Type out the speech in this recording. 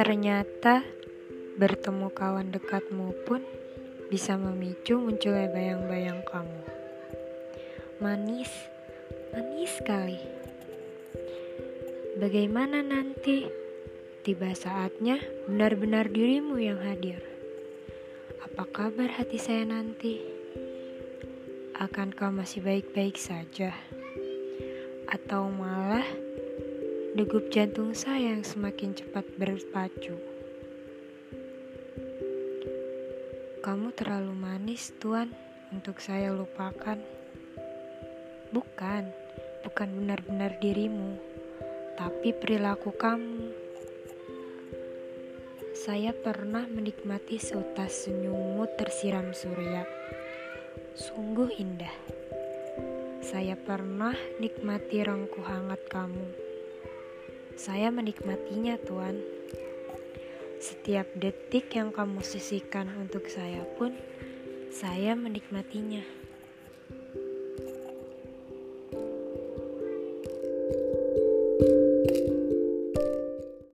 Ternyata bertemu kawan dekatmu pun bisa memicu munculnya bayang-bayang kamu. Manis, manis sekali. Bagaimana nanti tiba saatnya benar-benar dirimu yang hadir? Apa kabar hati saya nanti? Akankah masih baik-baik saja? Atau malah degup jantung saya yang semakin cepat berpacu. Kamu terlalu manis, Tuan, untuk saya lupakan. Bukan, bukan benar-benar dirimu, tapi perilaku kamu. Saya pernah menikmati seutas senyummu tersiram surya. Sungguh indah. Saya pernah nikmati rangku hangat kamu saya menikmatinya, Tuan. Setiap detik yang kamu sisihkan untuk saya pun, saya menikmatinya.